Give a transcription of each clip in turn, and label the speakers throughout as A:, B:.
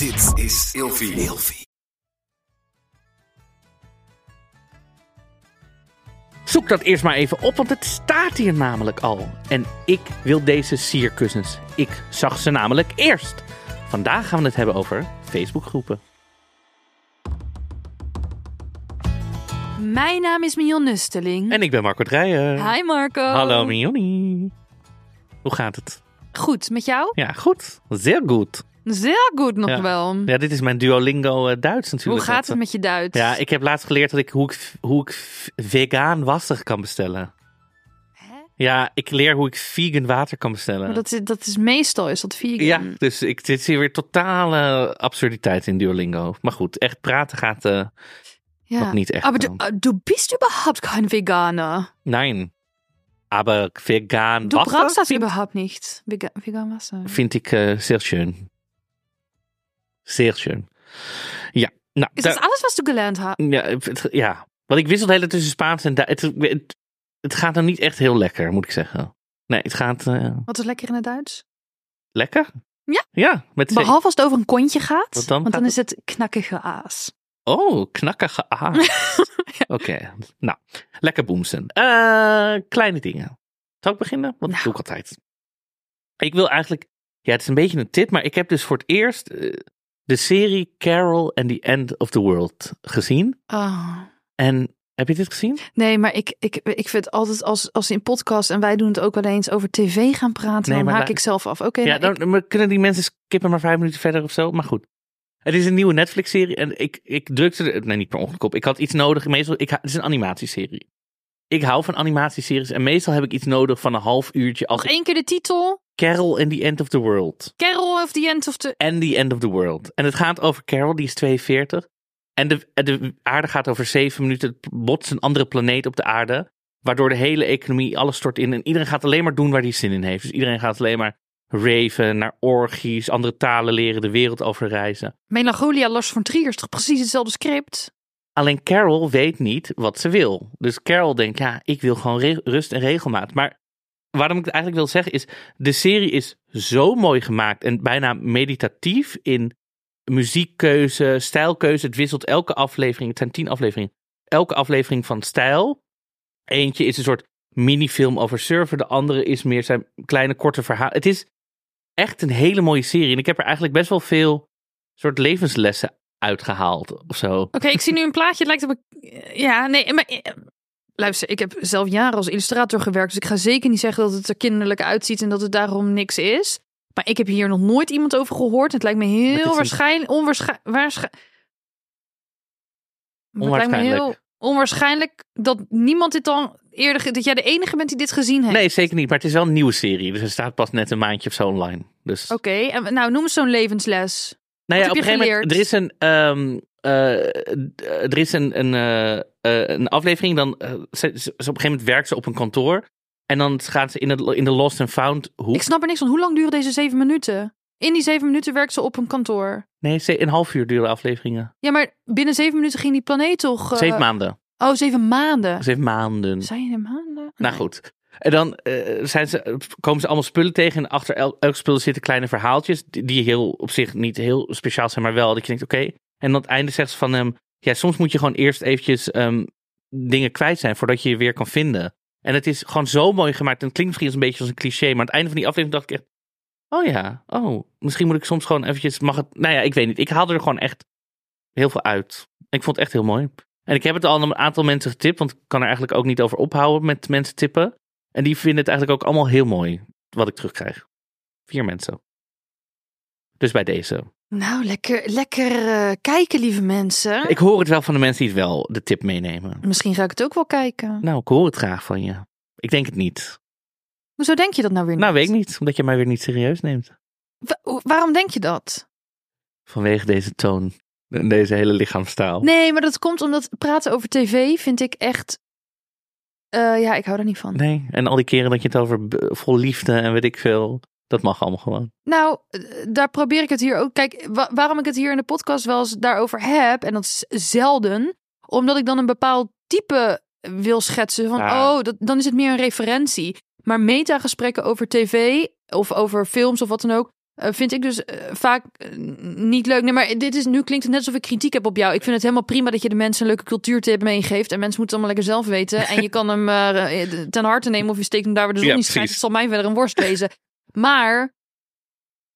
A: Dit is Ilfie. Ilfie.
B: Zoek dat eerst maar even op, want het staat hier namelijk al. En ik wil deze sierkussens. Ik zag ze namelijk eerst. Vandaag gaan we het hebben over Facebookgroepen.
C: Mijn naam is Mion Nusteling.
B: En ik ben Marco Dreyer.
C: Hi Marco.
B: Hallo Mionie. Hoe gaat het?
C: Goed, met jou?
B: Ja, goed. Zeer goed.
C: Zeer goed nog
B: Ja.
C: wel.
B: Ja, dit is mijn Duolingo eh, Duits natuurlijk.
C: Hoe gaat het met je Duits?
B: Ja, ik heb laatst geleerd dat ik hoe ik, hoe ik vegan wasser kan bestellen.
C: Hè?
B: Ja, ik leer hoe ik vegan water kan bestellen.
C: Maar dat, is, dat is meestal is dat vegan.
B: Ja, dus ik zit hier weer totale absurditeit in Duolingo. Maar goed, echt praten gaat
C: Ja.
B: nog niet echt.
C: Aber du,
B: dan.
C: äh, du bist überhaupt kein Veganer.
B: Nein. Aber vegan
C: Du
B: Wasser
C: brauchst das
B: vind,
C: überhaupt nicht. Vega vegan Wasser.
B: vind ik eh zeer schön. Zeer schön. Ja, nou,
C: das alles, was du gelernt hast?
B: ja, het- ja, want ik wissel de hele tussen Spaans en Duits. Het, het, het gaat nou niet echt heel lekker, moet ik zeggen. Nee, het gaat eh,
C: Wat is lekker in het Duits?
B: lekker.
C: Ja.
B: Ja, met.
C: Behalve als het over een kontje gaat.
B: Wat dan
C: want dan is het knakkige aas.
B: Oh, knakkige A. Oké, nou, lekker boemsen. Eh, kleine dingen. Zal ik beginnen? Want dat
C: Nou.
B: doe ik altijd. Ik wil eigenlijk, ja, het is een beetje een tip, maar ik heb dus voor het eerst eh, de serie Carol and the End of the World gezien.
C: Oh.
B: En heb je dit gezien?
C: Nee, maar ik, ik, ik vind altijd als, als in podcast en wij doen het ook wel eens over tv gaan praten,
B: Nee,
C: dan haak ik zelf af. Oké,
B: ja,
C: nou,
B: dan
C: ik-
B: kunnen die mensen skippen maar vijf minuten verder of zo. Maar goed. Het is een nieuwe Netflix-serie en ik, ik drukte er, nee, niet per ongeluk op. Ik had iets nodig. Meestal, ik, het is een animatieserie. Ik hou van animatieseries en meestal heb ik iets nodig van een half uurtje als
C: nog één keer de titel.
B: Carol and the End of the World.
C: Carol of the End of the...
B: And the End of the World. En het gaat over Carol, die is 42. En de, de aarde gaat over zeven minuten. Het botst een andere planeet op de aarde. Waardoor de hele economie, alles stort in. En iedereen gaat alleen maar doen waar hij zin in heeft. Dus iedereen gaat alleen maar raven, naar orgies, andere talen leren, de wereld over reizen.
C: Melancholia, Lars von Trier is toch precies hetzelfde script?
B: Alleen Carol weet niet wat ze wil. Dus Carol denkt, ja, ik wil gewoon rust en regelmaat. Maar waarom ik het eigenlijk wil zeggen is, de serie is zo mooi gemaakt en bijna meditatief in muziekkeuze, stijlkeuze. Het wisselt elke aflevering, het zijn tien afleveringen, elke aflevering van stijl. Eentje is een soort minifilm over surfen, de andere is meer zijn kleine korte verhaal. Het is echt een hele mooie serie en ik heb er eigenlijk best wel veel soort levenslessen uitgehaald of zo.
C: Oké, ik zie nu een plaatje. Het lijkt op een... Ja, nee, maar... Luister, ik heb zelf jaren als illustrator gewerkt. Dus ik ga zeker niet zeggen dat het er kinderlijk uitziet en dat het daarom niks is. Maar ik heb hier nog nooit iemand over gehoord. Het lijkt me heel waarschijnlijk... Onwaarschijnlijk... Waarschijnlijk... Het lijkt me heel
B: Onwaarschijnlijk.
C: dat niemand dit dan eerder... Dat jij de enige bent die dit gezien heeft.
B: Nee, zeker niet. Maar het is wel een nieuwe serie. Dus er staat pas net een maandje of zo online. Dus,
C: Oké, en nou noem eens zo'n levensles.
B: nou ja, op een gegeven moment, er is een, ehm, eh, er is een, een, eh, eh, een aflevering. Dan, eh, ze, ze- op een gegeven moment werkt ze op een kantoor. En dan gaat ze in, het, in de Lost and Found hoek.
C: Ik snap er niks van. Hoe lang duren deze zeven minuten? In die zeven minuten werkt ze op een kantoor.
B: Nee, ze- een half uur duren afleveringen.
C: Ja, maar binnen zeven minuten ging die planeet toch... eh,
B: Zeven maanden.
C: Oh, zeven maanden.
B: Zeven maanden.
C: Zijn je maanden?
B: Nou goed. En dan eh, zijn ze, komen ze allemaal spullen tegen. En achter el- elk spul zitten kleine verhaaltjes. Die, die heel op zich niet heel speciaal zijn, maar wel dat je denkt: oké. En aan het einde zegt ze van hem: ja, soms moet je gewoon eerst eventjes ehm, dingen kwijt zijn voordat je je weer kan vinden. En het is gewoon zo mooi gemaakt. En het klinkt misschien een beetje als een cliché, maar aan het einde van die aflevering dacht ik echt: oh ja, oh, misschien moet ik soms gewoon eventjes. Mag het? Nou ja, ik weet niet. Ik haalde er gewoon echt heel veel uit. Ik vond het echt heel mooi. En ik heb het al een aantal mensen getipt, want ik kan er eigenlijk ook niet over ophouden met mensen tippen. En die vinden het eigenlijk ook allemaal heel mooi, wat ik terugkrijg. Vier mensen. Dus bij deze.
C: Nou, lekker, lekker eh, kijken, lieve mensen.
B: Ik hoor het wel van de mensen die het wel de tip meenemen.
C: Misschien ga ik het ook wel kijken.
B: Nou, ik hoor het graag van je. Ik denk het niet.
C: Hoezo denk je dat nou weer niet?
B: Nou, weet ik niet, omdat je mij weer niet serieus neemt.
C: Wa- waarom denk je dat?
B: Vanwege deze toon en deze hele lichaamstaal.
C: Nee, maar dat komt omdat praten over tv vind ik echt... eh, ja, ik hou er niet van.
B: Nee, en al die keren dat je het over vol liefde en weet ik veel, dat mag allemaal gewoon.
C: Nou, eh, daar probeer ik het hier ook. Kijk, wa- waarom ik het hier in de podcast wel eens daarover heb, en dat is zelden, omdat ik dan een bepaald type wil schetsen. Van, oh, dat, dan is het meer een referentie. Maar metagesprekken over tv of over films of wat dan ook, eh, vind ik dus eh, vaak niet leuk. Nee, maar dit is, nu klinkt het net alsof ik kritiek heb op jou. Ik vind het helemaal prima dat je de mensen een leuke cultuurtip meegeeft. En mensen moeten het allemaal lekker zelf weten. En je kan hem ten harte nemen of je steekt hem daar waar de zon
B: Ja,
C: niet schijnt. Het zal mij verder een worst wezen. Maar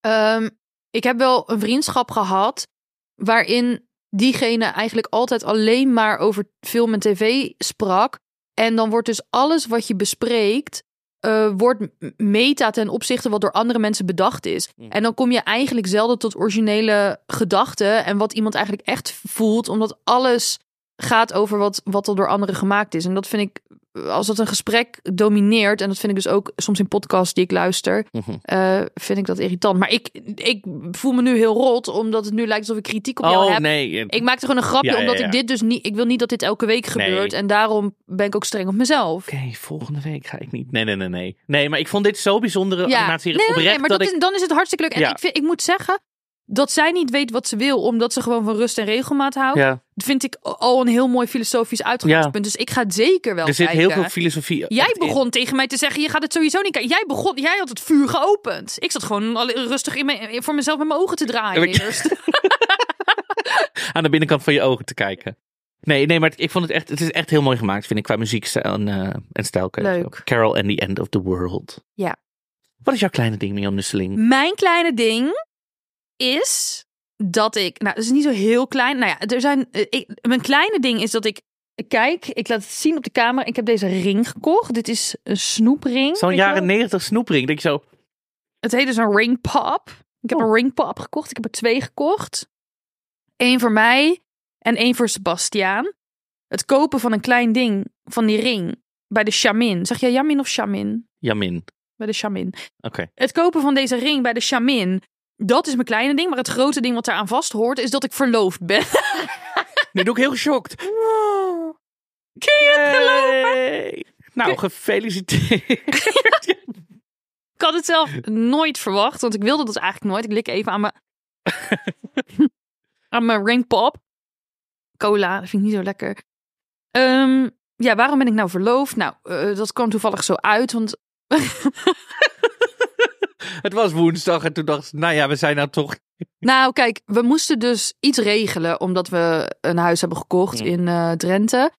C: ehm, ik heb wel een vriendschap gehad waarin diegene eigenlijk altijd alleen maar over film en tv sprak. En dan wordt dus alles wat je bespreekt, eh, wordt meta ten opzichte wat door andere mensen bedacht is. En dan kom je eigenlijk zelden tot originele gedachten en wat iemand eigenlijk echt voelt, omdat alles gaat over wat, wat er door anderen gemaakt is. En dat vind ik, als dat een gesprek domineert, en dat vind ik dus ook soms in podcasts die ik luister,
B: Mhm.
C: eh, vind ik dat irritant. Maar ik, ik voel me nu heel rot, omdat het nu lijkt alsof ik kritiek op jou
B: Oh
C: heb.
B: nee.
C: Ik maakte gewoon een grapje,
B: Ja,
C: omdat
B: ja.
C: ik dit dus niet. Ik wil niet dat dit elke week gebeurt.
B: Nee.
C: En daarom ben ik ook streng op mezelf.
B: Oké, volgende week ga ik niet. Nee, nee, nee, nee. Nee, maar ik vond dit zo bijzondere
C: Ja,
B: animatie
C: nee, nee, nee, maar
B: dat,
C: dat
B: ik...
C: is, dan is het hartstikke leuk. En
B: Ja.
C: ik, vind, ik moet zeggen dat zij niet weet wat ze wil, omdat ze gewoon van rust en regelmaat houdt.
B: Ja,
C: Vind ik al een heel mooi filosofisch uitgangspunt. Dus ik ga het zeker wel
B: er zit
C: kijken.
B: heel veel filosofie
C: Jij
B: in.
C: begon tegen mij te zeggen: je gaat het sowieso niet kijken. Jij begon, jij had het vuur geopend. Ik zat gewoon rustig in mijn, voor mezelf met mijn ogen te draaien.
B: Ik-
C: Eerst.
B: aan de binnenkant van je ogen te kijken. Nee, nee, maar ik vond het echt, het is echt heel mooi gemaakt, vind ik, qua muziekstijl en, eh en stijlkeuze.
C: Leuk.
B: Carol and the End of the World.
C: Ja.
B: Wat is jouw kleine ding, Mian Nusseling?
C: Mijn kleine ding is dat ik. Nou, dat is niet zo heel klein. Nou ja, er zijn. eh, Ik, mijn kleine ding is dat ik. Kijk, ik laat het zien op de camera. Ik heb deze ring gekocht. Dit is een snoepring.
B: Zo'n jaren negentig snoepring. Denk je zo,
C: Het heet dus een ring pop. Ik heb
B: Oh.
C: een ring pop gekocht. Ik heb er twee gekocht. Eén voor mij en één voor Sebastiaan. Het kopen van een klein ding van die ring bij de Chamin. Zeg jij Jamin of Chamin?
B: Jamin.
C: Bij de Chamin.
B: Oké.
C: Het kopen van deze ring bij de Chamin. Dat is mijn kleine ding. Maar het grote ding wat eraan vast hoort is dat ik verloofd ben.
B: Nu doe ik heel geschokt.
C: Kun je het geloven?
B: Nou, gefeliciteerd.
C: Ik had het zelf nooit verwacht. Want ik wilde dat eigenlijk nooit. Ik lik even aan mijn, aan mijn ring pop. Cola, dat vind ik niet zo lekker. Ehm, ja, waarom ben ik nou verloofd? Nou, eh, dat kwam toevallig zo uit. Want
B: het was woensdag en toen dacht ik, nou ja, we zijn nou toch...
C: Nou, kijk, we moesten dus iets regelen omdat we een huis hebben gekocht
B: Ja.
C: in eh, Drenthe.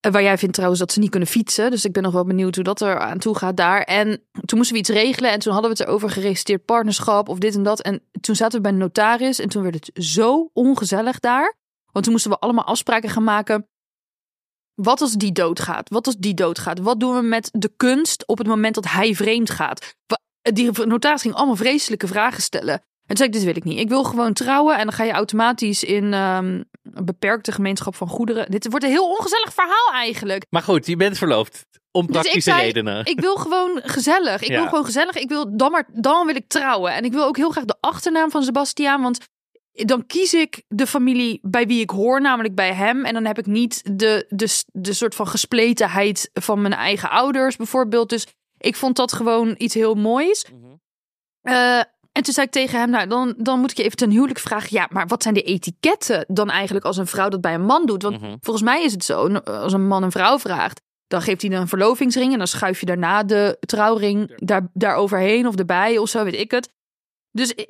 C: Eh, Waar jij vindt trouwens dat ze niet kunnen fietsen. Dus ik ben nog wel benieuwd hoe dat er aan toe gaat daar. En toen moesten we iets regelen. En toen hadden we het erover geregistreerd partnerschap of dit en dat. En toen zaten we bij de notaris. En toen werd het zo ongezellig daar. Want toen moesten we allemaal afspraken gaan maken. Wat als die doodgaat? Wat als die doodgaat? Wat doen we met de kunst op het moment dat hij vreemd gaat? Wa- Die notaris ging allemaal vreselijke vragen stellen. En toen zei ik, dit wil ik niet. Ik wil gewoon trouwen. En dan ga je automatisch in ehm, een beperkte gemeenschap van goederen. Dit wordt een heel ongezellig verhaal eigenlijk.
B: Maar goed, je bent verloofd. Om
C: Dus ik
B: praktische
C: zei,
B: redenen.
C: Ik wil gewoon gezellig. Ik
B: Ja.
C: wil gewoon gezellig. Ik wil dan maar dan wil ik trouwen. En ik wil ook heel graag de achternaam van Sebastiaan. Want dan kies ik de familie bij wie ik hoor, namelijk bij hem. En dan heb ik niet de, de, de soort van gespletenheid van mijn eigen ouders, bijvoorbeeld. Dus ik vond dat gewoon iets heel moois.
B: Mhm.
C: Eh, en toen zei ik tegen hem, nou, dan, dan moet ik je even ten huwelijk vragen. Ja, maar wat zijn de etiketten dan eigenlijk als een vrouw dat bij een man doet? Want
B: Mhm.
C: volgens mij is het zo, als een man een vrouw vraagt, dan geeft hij een verlovingsring en dan schuif je daarna de trouwring daar, daar overheen of erbij of zo, weet ik het. Dus eh,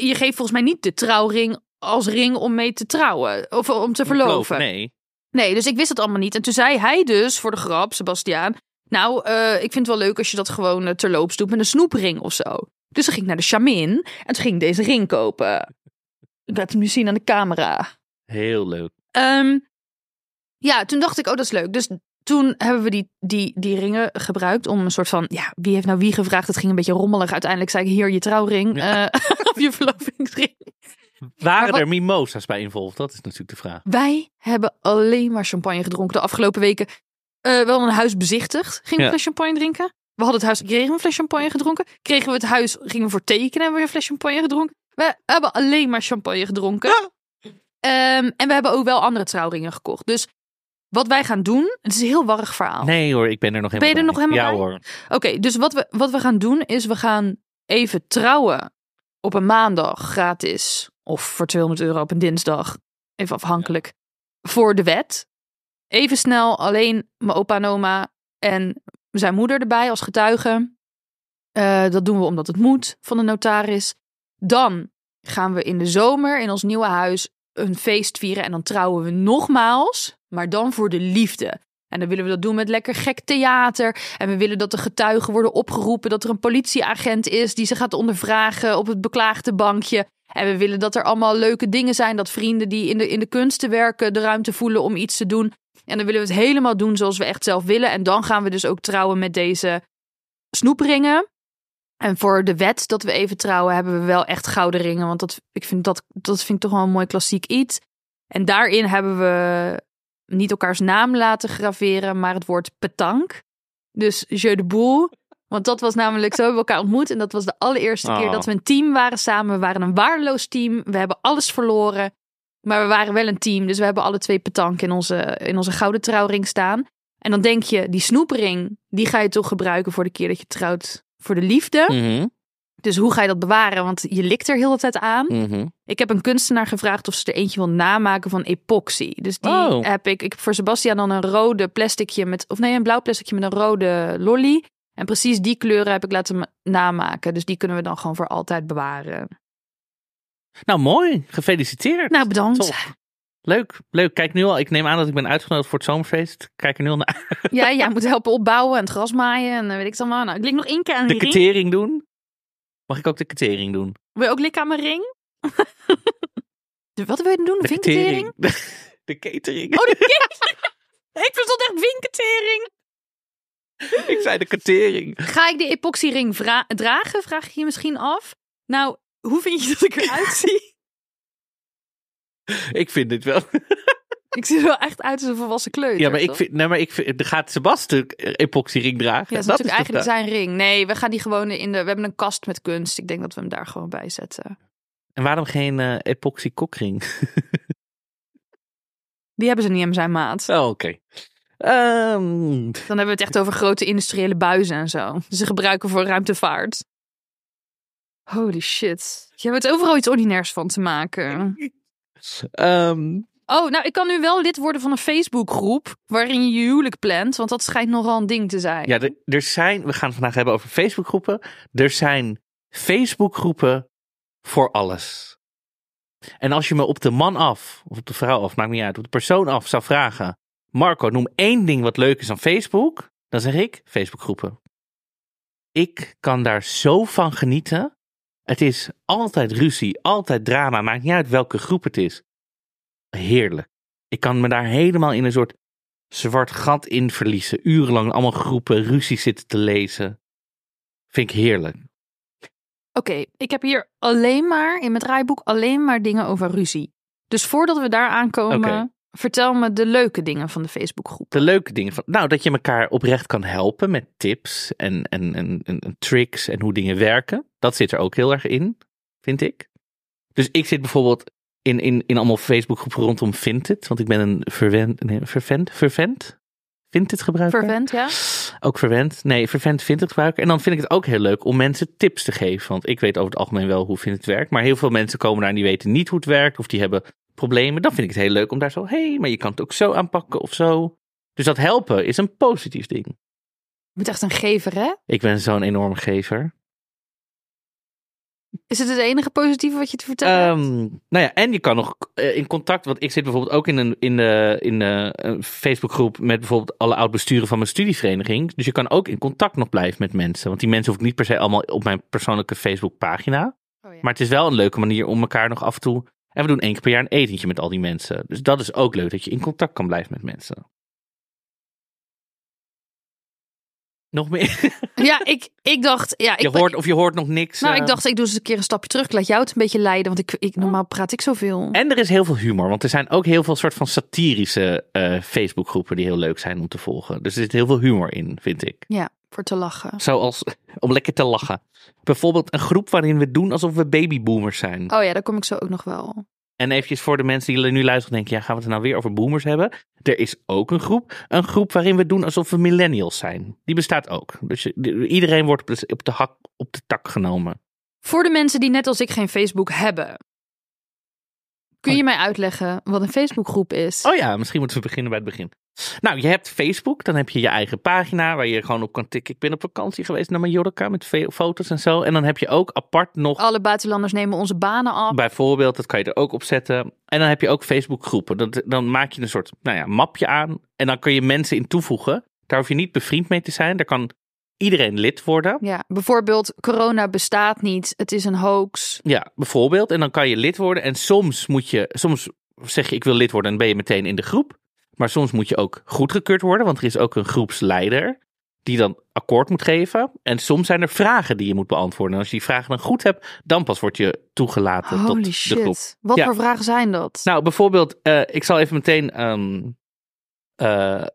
C: je geeft volgens mij niet de trouwring als ring om mee te trouwen of om te verloven.
B: Nee.
C: Nee, dus ik wist het allemaal niet. En toen zei hij dus voor de grap, Sebastiaan, nou, eh, ik vind het wel leuk als je dat gewoon eh, terloops doet met een snoepring of zo. Dus dan ging ik naar de Chamin en toen ging ik deze ring kopen. Ik laat hem nu zien aan de camera.
B: Heel leuk.
C: Ehm, ja, toen dacht ik, oh, dat is leuk. Dus toen hebben we die, die, die ringen gebruikt om een soort van, ja, wie heeft nou wie gevraagd? Het ging een beetje rommelig. Uiteindelijk zei ik, hier je trouwring eh, of je verlovingsring.
B: Waren
C: wat-
B: er mimosa's bij involved? Dat is natuurlijk de vraag.
C: Wij hebben alleen maar champagne gedronken de afgelopen weken. Eh wel een huis bezichtigd. Gingen we
B: Ja.
C: fles champagne drinken. We hadden het huis, kregen een fles champagne gedronken. Kregen we het huis, gingen we voor tekenen, hebben we een fles champagne gedronken. We hebben alleen maar champagne gedronken. Ehm, en we hebben ook wel andere trouwringen gekocht. Dus wat wij gaan doen, het is een heel warrig verhaal.
B: Nee hoor, ik ben er nog
C: Ben
B: helemaal
C: je er nog helemaal
B: Ja hoor.
C: Oké, dus wat we, wat we gaan doen is we gaan even trouwen op een maandag gratis. Of voor 200 euro op een dinsdag. Even afhankelijk. Voor de wet. Even snel alleen mijn opa en oma en zijn moeder erbij als getuigen. Eh, dat doen we omdat het moet van de notaris. Dan gaan we in de zomer in ons nieuwe huis een feest vieren. En dan trouwen we nogmaals, maar dan voor de liefde. En dan willen we dat doen met lekker gek theater. En we willen dat de getuigen worden opgeroepen. Dat er een politieagent is die ze gaat ondervragen op het beklaagde bankje. En we willen dat er allemaal leuke dingen zijn. Dat vrienden die in de, in de kunsten werken de ruimte voelen om iets te doen. En dan willen we het helemaal doen zoals we echt zelf willen. En dan gaan we dus ook trouwen met deze snoepringen. En voor de wet dat we even trouwen, hebben we wel echt gouden ringen. Want dat, ik vind dat, dat vind ik toch wel een mooi klassiek iets. En daarin hebben we niet elkaars naam laten graveren, maar het woord petank. Dus je de boel. Want dat was namelijk zo, hebben we elkaar ontmoet. En dat was de allereerste keer
B: Oh.
C: dat we een team waren samen. We waren een waardeloos team. We hebben alles verloren. Maar we waren wel een team. Dus we hebben alle twee petank in onze, in onze gouden trouwring staan. En dan denk je, die snoepering, die ga je toch gebruiken voor de keer dat je trouwt voor de liefde.
B: Mhm,
C: Dus hoe ga je dat bewaren? Want je likt er heel de tijd aan.
B: mhm.
C: Ik heb een kunstenaar gevraagd of ze er eentje wil namaken van epoxy. Dus die
B: Oh.
C: heb ik. Ik heb voor Sebastian dan een rode plasticje met, of nee, een blauw plasticje met een rode lolly. En precies die kleuren heb ik laten ma- namaken. Dus die kunnen we dan gewoon voor altijd bewaren.
B: Nou, mooi. Gefeliciteerd.
C: Nou, bedankt.
B: Top. Leuk, leuk. Kijk nu al. Ik neem aan dat ik ben uitgenodigd voor het zomerfeest. Kijk er nu al naar.
C: Ja, jij moet helpen opbouwen en het gras maaien en eh, weet ik het allemaal. Nou, ik lik nog één keer aan
B: De catering doen. Mag ik ook de catering doen?
C: Wil je ook likken aan mijn ring? De- Wat wil je doen?
B: De
C: Vinketering?
B: De catering.
C: Oh, de catering. Ik verstond echt vinketering.
B: Ik zei de catering.
C: Ga ik de epoxyring dragen? Vraag je je misschien af. Nou, hoe vind je dat ik eruit zie?
B: Ik vind dit wel.
C: Ik zie er wel echt uit als een volwassen kleuter.
B: Ja, maar ik vind, nee, maar ik vind, gaat Sebastian epoxyring dragen.
C: Ja, dat is natuurlijk eigenlijk zijn ring. Nee, we gaan die gewoon in de... We hebben een kast met kunst. Ik denk dat we hem daar gewoon bij zetten.
B: En waarom geen eh, epoxy kokring?
C: Die hebben ze niet in zijn maat.
B: Oh, oké. Ehm,
C: Dan hebben we het echt over grote industriële buizen en zo. Ze gebruiken voor ruimtevaart. Holy shit. Je hebt overal iets ordinairs van te maken.
B: ehm,
C: Oh, nou, ik kan nu wel lid worden van een Facebookgroep waarin je je huwelijk plant, want dat schijnt nogal een ding te zijn.
B: ja, er, er zijn, we gaan het vandaag hebben over Facebookgroepen. Er zijn Facebookgroepen voor alles. En als je me op de man af, of op de vrouw af, maakt niet uit, op de persoon af zou vragen. Marco, noem één ding wat leuk is aan Facebook. Dan zeg ik Facebookgroepen. Ik kan daar zo van genieten. Het is altijd ruzie, altijd drama, maakt niet uit welke groep het is. Heerlijk. Ik kan me daar helemaal in een soort zwart gat in verliezen. Urenlang allemaal groepen ruzie zitten te lezen. Vind ik heerlijk.
C: Oké, ik heb hier alleen maar in mijn draaiboek alleen maar dingen over ruzie. Dus voordat we daar aankomen. Vertel me de leuke dingen van de Facebookgroep.
B: De leuke dingen van. Nou, dat je elkaar oprecht kan helpen met tips en, en, en, en, tricks en hoe dingen werken. Dat zit er ook heel erg in, vind ik. Dus ik zit bijvoorbeeld in, in, in allemaal Facebookgroepen rondom Vinted. Want ik ben een verwend, nee, vervent, vervent? Vinted gebruiker?
C: Vervent, ja?
B: Ook verwend. Nee, vervent Vinted gebruiker. En dan vind ik het ook heel leuk om mensen tips te geven. Want ik weet over het algemeen wel hoe Vinted werkt. Maar heel veel mensen komen daar en die weten niet hoe het werkt. Of die hebben problemen. Dan vind ik het heel leuk om daar zo, hé, hey, maar je kan het ook zo aanpakken of zo. Dus dat helpen is een positief ding.
C: Je bent echt een gever, hè?
B: Ik ben zo'n enorme gever.
C: Is het het enige positieve wat je te vertellen hebt?
B: Ehm, nou ja, en je kan nog eh, in contact, want ik zit bijvoorbeeld ook in een, in de, in een Facebookgroep met bijvoorbeeld alle oud-besturen van mijn studievereniging. Dus je kan ook in contact nog blijven met mensen. Want die mensen hoeven niet per se allemaal op mijn persoonlijke Facebookpagina.
C: Oh, ja.
B: Maar het is wel een leuke manier om elkaar nog af en toe. En we doen één keer per jaar een etentje met al die mensen. Dus dat is ook leuk dat je in contact kan blijven met mensen. Nog meer?
C: Ja, ik, ik dacht... Ja, ik,
B: Je hoort of je hoort nog niks.
C: nou,
B: eh.
C: ik dacht, ik doe eens een keer een stapje terug. Ik laat jou het een beetje leiden, want ik, ik, normaal praat ik zoveel.
B: En er is heel veel humor, want er zijn ook heel veel soort van satirische eh Facebookgroepen die heel leuk zijn om te volgen. Dus er zit heel veel humor in, vind ik.
C: Ja, voor te lachen.
B: Zoals om lekker te lachen. Bijvoorbeeld een groep waarin we doen alsof we babyboomers zijn.
C: Oh ja, daar kom ik zo ook nog wel.
B: En eventjes voor de mensen die nu luisteren denken, ja, gaan we het nou weer over boomers hebben? Er is ook een groep, een groep waarin we doen alsof we millennials zijn. Die bestaat ook. Dus iedereen wordt op de hak, op de tak genomen.
C: Voor de mensen die net als ik geen Facebook hebben. Kun je mij uitleggen wat een Facebookgroep is?
B: Oh ja, misschien moeten we beginnen bij het begin. Nou, je hebt Facebook, dan heb je je eigen pagina waar je gewoon op kan tikken. Ik ben op vakantie geweest naar Mallorca met ve- foto's en zo. En dan heb je ook apart nog,
C: Alle buitenlanders nemen onze banen af.
B: bijvoorbeeld, dat kan je er ook op zetten. En dan heb je ook Facebook groepen. Dat, dan maak je een soort nou ja, mapje aan en dan kun je mensen in toevoegen. Daar hoef je niet bevriend mee te zijn. Daar kan iedereen lid worden.
C: Ja, bijvoorbeeld corona bestaat niet. Het is een hoax.
B: Ja, bijvoorbeeld. En dan kan je lid worden. En soms moet je, soms zeg je ik wil lid worden en ben je meteen in de groep. Maar soms moet je ook goedgekeurd worden, want er is ook een groepsleider die dan akkoord moet geven. En soms zijn er vragen die je moet beantwoorden. En als je die vragen dan goed hebt, dan pas word je toegelaten tot
C: Holy
B: de
C: shit.
B: groep.
C: Wat
B: Ja.
C: voor vragen zijn dat?
B: Nou, bijvoorbeeld, eh, ik zal even meteen ehm, eh,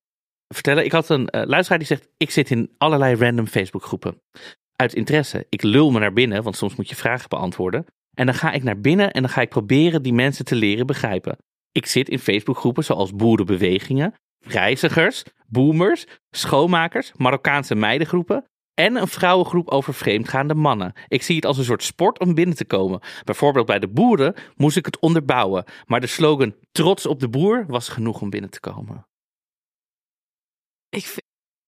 B: vertellen. Ik had een eh, luisteraar die zegt: Ik zit in allerlei random Facebookgroepen. Uit interesse. Ik lul me naar binnen, want soms moet je vragen beantwoorden. En dan ga ik naar binnen en dan ga ik proberen die mensen te leren begrijpen. Ik zit in Facebookgroepen zoals boerenbewegingen, reizigers, boomers, schoonmakers, Marokkaanse meidengroepen en een vrouwengroep over vreemdgaande mannen. Ik zie het als een soort sport om binnen te komen. Bijvoorbeeld bij de boeren moest ik het onderbouwen, maar de slogan trots op de boer was genoeg om binnen te komen.
C: Ik,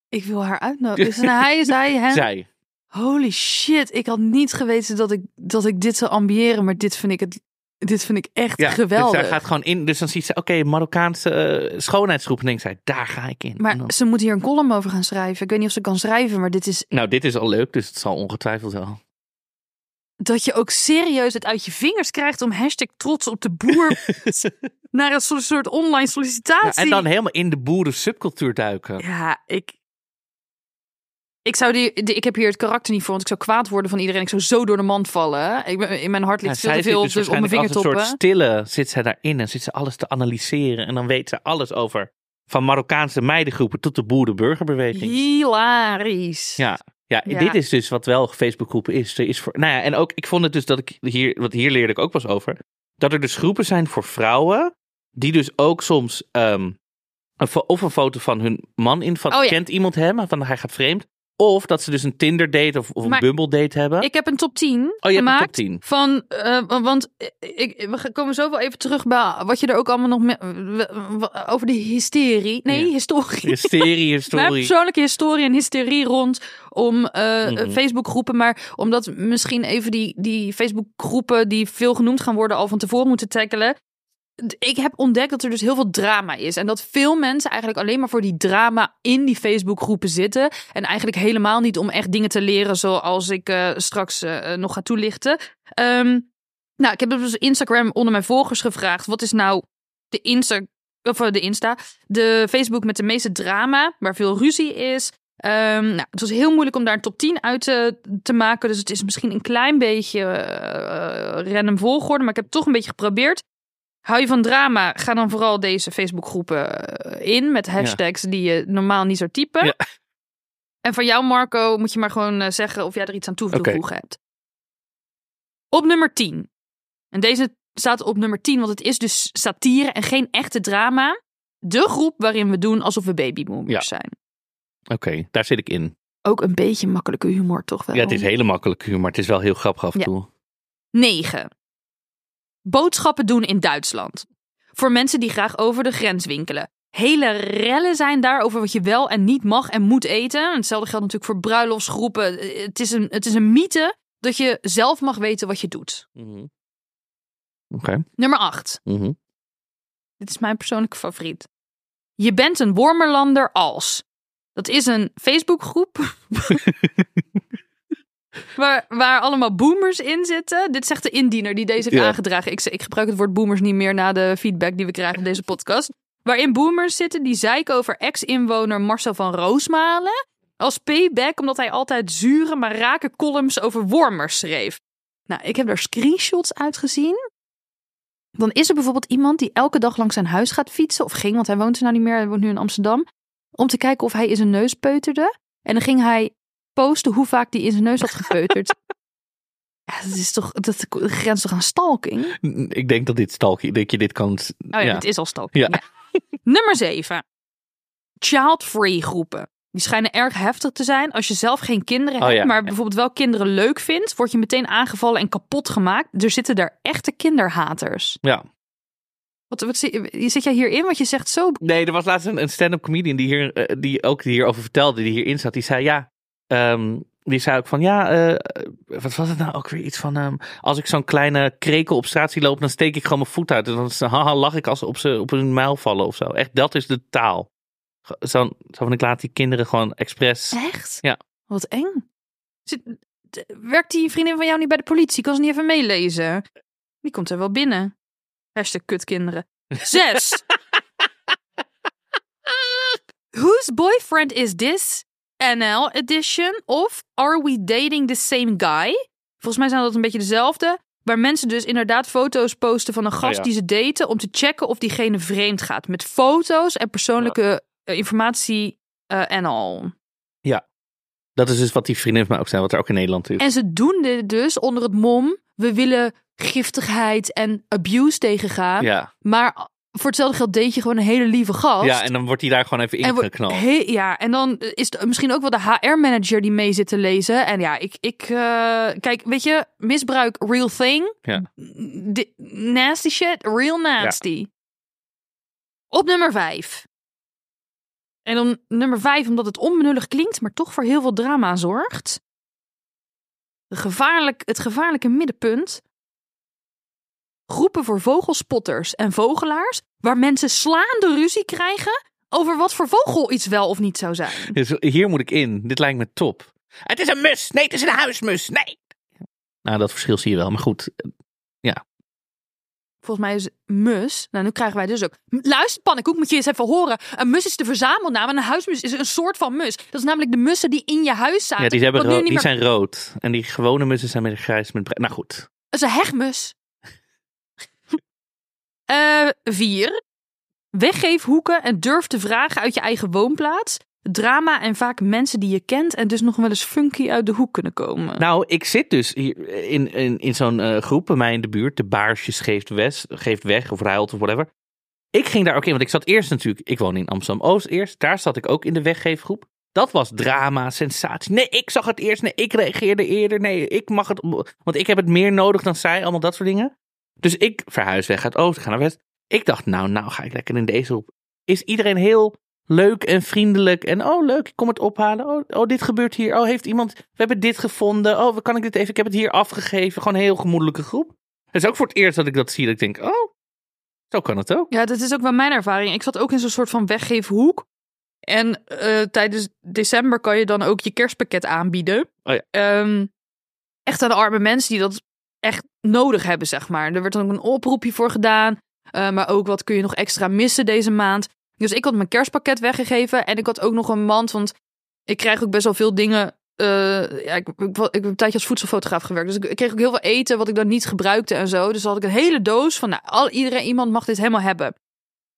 C: ik wil haar uitnodigen. Dus hij zei hen.
B: Zij.
C: Holy shit, ik had niet geweten dat ik, dat ik dit zou ambiëren, maar dit vind ik, het, dit vind ik echt
B: Ja,
C: geweldig.
B: Dus zij gaat gewoon in. Dus dan ziet ze, oké, Marokkaanse eh, schoonheidsgroep. En denkt zij, daar ga ik in.
C: Maar
B: dan-
C: ze moet hier een column over gaan schrijven. Ik weet niet of ze kan schrijven, maar dit is
B: nou, dit is al leuk, dus het zal ongetwijfeld wel.
C: dat je ook serieus het uit je vingers krijgt om hashtag trots op de boer naar een soort, online
B: Ja,
C: sollicitatie.
B: en dan helemaal in de boeren subcultuur duiken.
C: Ja, ik. Ik, zou die, die- ik heb hier het karakter niet voor, want ik zou kwaad worden van iedereen. Ik zou zo door de mand vallen. Ik ben, in mijn hart
B: Ja,
C: ligt veel
B: zij
C: te
B: zit
C: veel
B: dus
C: op, mijn
B: als een
C: vingertoppen.
B: soort stille zit zij daarin en zit ze alles te analyseren. En dan weet ze alles over van Marokkaanse meidengroepen tot de boerenburgerbeweging.
C: Hilarisch.
B: Ja, ja,
C: Ja.
B: dit is dus wat wel Facebookgroepen is. Er is voor, nou ja, en ook, ik vond het dus dat ik hier, wat hier leerde ik ook pas over, dat er dus groepen zijn voor vrouwen, die dus ook soms een, fo- of een foto van hun man in, van
C: Oh ja.
B: kent iemand hem, van hij gaat vreemd. Of dat ze dus een Tinder date of, of een
C: Maar
B: Bumble date hebben.
C: Ik heb een top 10
B: oh, je hebt een
C: gemaakt.
B: top 10.
C: Van, eh, want ik, we komen zo wel even terug bij wat je er ook allemaal nog me- w- w- over de hysterie. Nee,
B: Ja.
C: historie.
B: Hysterie,
C: Mijn
B: historie.
C: persoonlijke historie en hysterie rond om eh
B: Mhm.
C: Facebookgroepen. Maar omdat misschien even die, die Facebookgroepen die veel genoemd gaan worden al van tevoren moeten tackelen. Ik heb ontdekt dat er dus heel veel drama is. En dat veel mensen eigenlijk alleen maar voor die drama in die Facebookgroepen zitten. En eigenlijk helemaal niet om echt dingen te leren zoals ik eh, straks eh, nog ga toelichten. Ehm, nou, ik heb dus Instagram onder mijn volgers gevraagd. Wat is nou de Insta, of eh, de Insta, de Facebook met de meeste drama, waar veel ruzie is. Ehm, nou, het was heel moeilijk om daar een top 10 uit te, te maken. Dus het is misschien een klein beetje eh, random volgorde. Maar ik heb het toch een beetje geprobeerd. Hou je van drama, ga dan vooral deze Facebookgroepen eh, in. Met hashtags die je normaal niet zou typen.
B: Ja.
C: En van jou, Marco, moet je maar gewoon eh, zeggen of jij er iets aan toe te voegen hebt. Op nummer 10. En deze staat op nummer 10, want het is dus satire en geen echte drama. De groep waarin we doen alsof we babyboomers
B: Ja.
C: zijn.
B: Oké, daar zit ik in.
C: Ook een beetje makkelijke humor, toch wel?
B: Ja, het is hele makkelijk humor, maar het is wel heel grappig af en toe.
C: 9. Boodschappen doen in Duitsland. Voor mensen die graag over de grens winkelen. Hele rellen zijn daar over wat je wel en niet mag en moet eten. En hetzelfde geldt natuurlijk voor bruiloftsgroepen. Eh, Het is een, het is een mythe dat je zelf mag weten wat je doet.
B: Mhm. Oké.
C: Nummer 8.
B: Mhm.
C: Dit is mijn persoonlijke favoriet. Je bent een Wormerlander als. Dat is een Facebookgroep. waar, waar allemaal boomers in zitten. Dit zegt de indiener die deze heeft
B: Ja.
C: aangedragen. Ik, ik gebruik het woord boomers niet meer na de feedback die we krijgen op deze podcast. Waarin boomers zitten die zeiken over ex-inwoner Marcel van Roosmalen. Als payback omdat hij altijd zure maar rake columns over wormers schreef. Nou, ik heb daar screenshots uitgezien. Dan is er bijvoorbeeld iemand die elke dag langs zijn huis gaat fietsen. Of ging, want hij woont er nou niet meer. Hij woont nu in Amsterdam. Om te kijken of hij in zijn neus peuterde. En dan ging hij posten hoe vaak hij in zijn neus had gepeuterd. ja, dat is toch dat grenst toch aan stalking?
B: Ik denk dat dit stalking, dat je dit kan.
C: Oh ja,
B: ja.
C: het is al stalking.
B: Ja.
C: Ja. Nummer 7. Child-free groepen. Die schijnen erg heftig te zijn. Als je zelf geen kinderen
B: Oh
C: hebt, maar bijvoorbeeld wel kinderen leuk vindt, word je meteen aangevallen en kapot gemaakt. Er zitten daar echte kinderhaters.
B: Ja.
C: Wat, wat zi- zit jij hierin? Want je zegt zo.
B: Nee, er was laatst een, een stand-up comedian die, hier, eh, die ook hierover vertelde, die hierin zat. Die zei ja, ehm, die zei ook van ja, eh, wat was het nou ook weer iets van, ehm, als ik zo'n kleine krekel op straat zie lopen, dan steek ik gewoon mijn voet uit. En dan is- haha, lach ik als ze op, ze, op een muil vallen of zo. Echt, dat is de taal. Zo, zo van ik laat die kinderen gewoon expres.
C: Echt?
B: Ja.
C: Wat eng. Zit, werkt die vriendin van jou niet bij de politie? Kan ze niet even meelezen? Die komt er wel binnen. Hashtag kutkinderen. Zes. Whose boyfriend is this? NL edition of Are we dating the same guy? Volgens mij zijn dat een beetje dezelfde. Waar mensen dus inderdaad foto's posten van een gast
B: ja.
C: die ze daten. Om te checken of diegene vreemd gaat. Met foto's en persoonlijke eh, informatie eh, en al.
B: Dat is dus wat die vriendin van mij ook zei, wat er ook in Nederland is.
C: En ze doen dit dus onder het mom. We willen giftigheid en abuse tegengaan.
B: Ja.
C: Maar voor hetzelfde geld deed je gewoon een hele lieve gast.
B: ja, en dan wordt hij daar gewoon even ingeknald.
C: he- ja, en dan is het misschien ook wel de HR-manager die mee zit te lezen. En ja, ik, ik eh, kijk, weet je, misbruik, real thing.
B: Ja.
C: Nasty shit, real nasty. Op nummer vijf. En dan nummer vijf, omdat het onbenullig klinkt, maar toch voor heel veel drama zorgt. De gevaarlijk, het gevaarlijke middenpunt. Groepen voor vogelspotters en vogelaars, waar mensen slaande ruzie krijgen over wat voor vogel iets wel of niet zou zijn.
B: Dus hier moet ik in. Dit lijkt me top. Het is een mus. Nee, het is een huismus. Nee. Nou, dat verschil zie je wel. Maar goed,
C: Volgens mij is mus. Nou, nu krijgen wij dus ook. Luister, pannenkoek, moet je eens even horen. Een mus is de verzamelnaam en een huismus is een soort van mus. Dat is namelijk de mussen die in je huis zaten.
B: ja, die, hebben
C: meer-
B: zijn rood. En die gewone mussen zijn met grijs met. Nou goed.
C: Dat is een hegmus. Eh vier. Weggeef hoeken en durf te vragen uit je eigen woonplaats. Drama en vaak mensen die je kent en dus nog wel eens funky uit de hoek kunnen komen.
B: Nou, ik zit dus hier in, in, in zo'n eh, groep bij mij in de buurt. De Baarsjes geeft, west, geeft weg of ruilt of whatever. Ik ging daar ook in, want ik zat eerst natuurlijk... Ik woon in Amsterdam-Oost eerst. Daar zat ik ook in de weggeefgroep. Dat was drama, sensatie. Nee, ik zag het eerst. Nee, ik reageerde eerder. Nee, ik mag het... Want ik heb het meer nodig dan zij. Allemaal dat soort dingen. Dus ik verhuis weg uit Oost, ga naar West. Ik dacht, nou, nou ga ik lekker in deze groep. Is iedereen heel leuk en vriendelijk. En oh, leuk, ik kom het ophalen. Oh, oh, dit gebeurt hier. Oh, heeft iemand... We hebben dit gevonden. Oh, kan ik dit even... Ik heb het hier afgegeven. Gewoon een heel gemoedelijke groep. Het is ook voor het eerst dat ik dat zie. Dat ik denk, oh, zo kan het ook.
C: Ja, dat is ook wel mijn ervaring. Ik zat ook in zo'n soort van weggeefhoek. En eh, tijdens december kan je dan ook je kerstpakket aanbieden.
B: Oh ja.
C: Ehm, echt aan de arme mensen die dat echt nodig hebben, zeg maar. Er werd dan ook een oproepje voor gedaan. Eh, maar ook wat kun je nog extra missen deze maand. Dus ik had mijn kerstpakket weggegeven. En ik had ook nog een mand, want ik krijg ook best wel veel dingen. eh, ja, ik, ik, heb een tijdje als voedselfotograaf gewerkt. Dus ik, ik kreeg ook heel veel eten wat ik dan niet gebruikte en zo. Dus dan had ik een hele doos van, nou, al, iedereen, iemand mag dit helemaal hebben.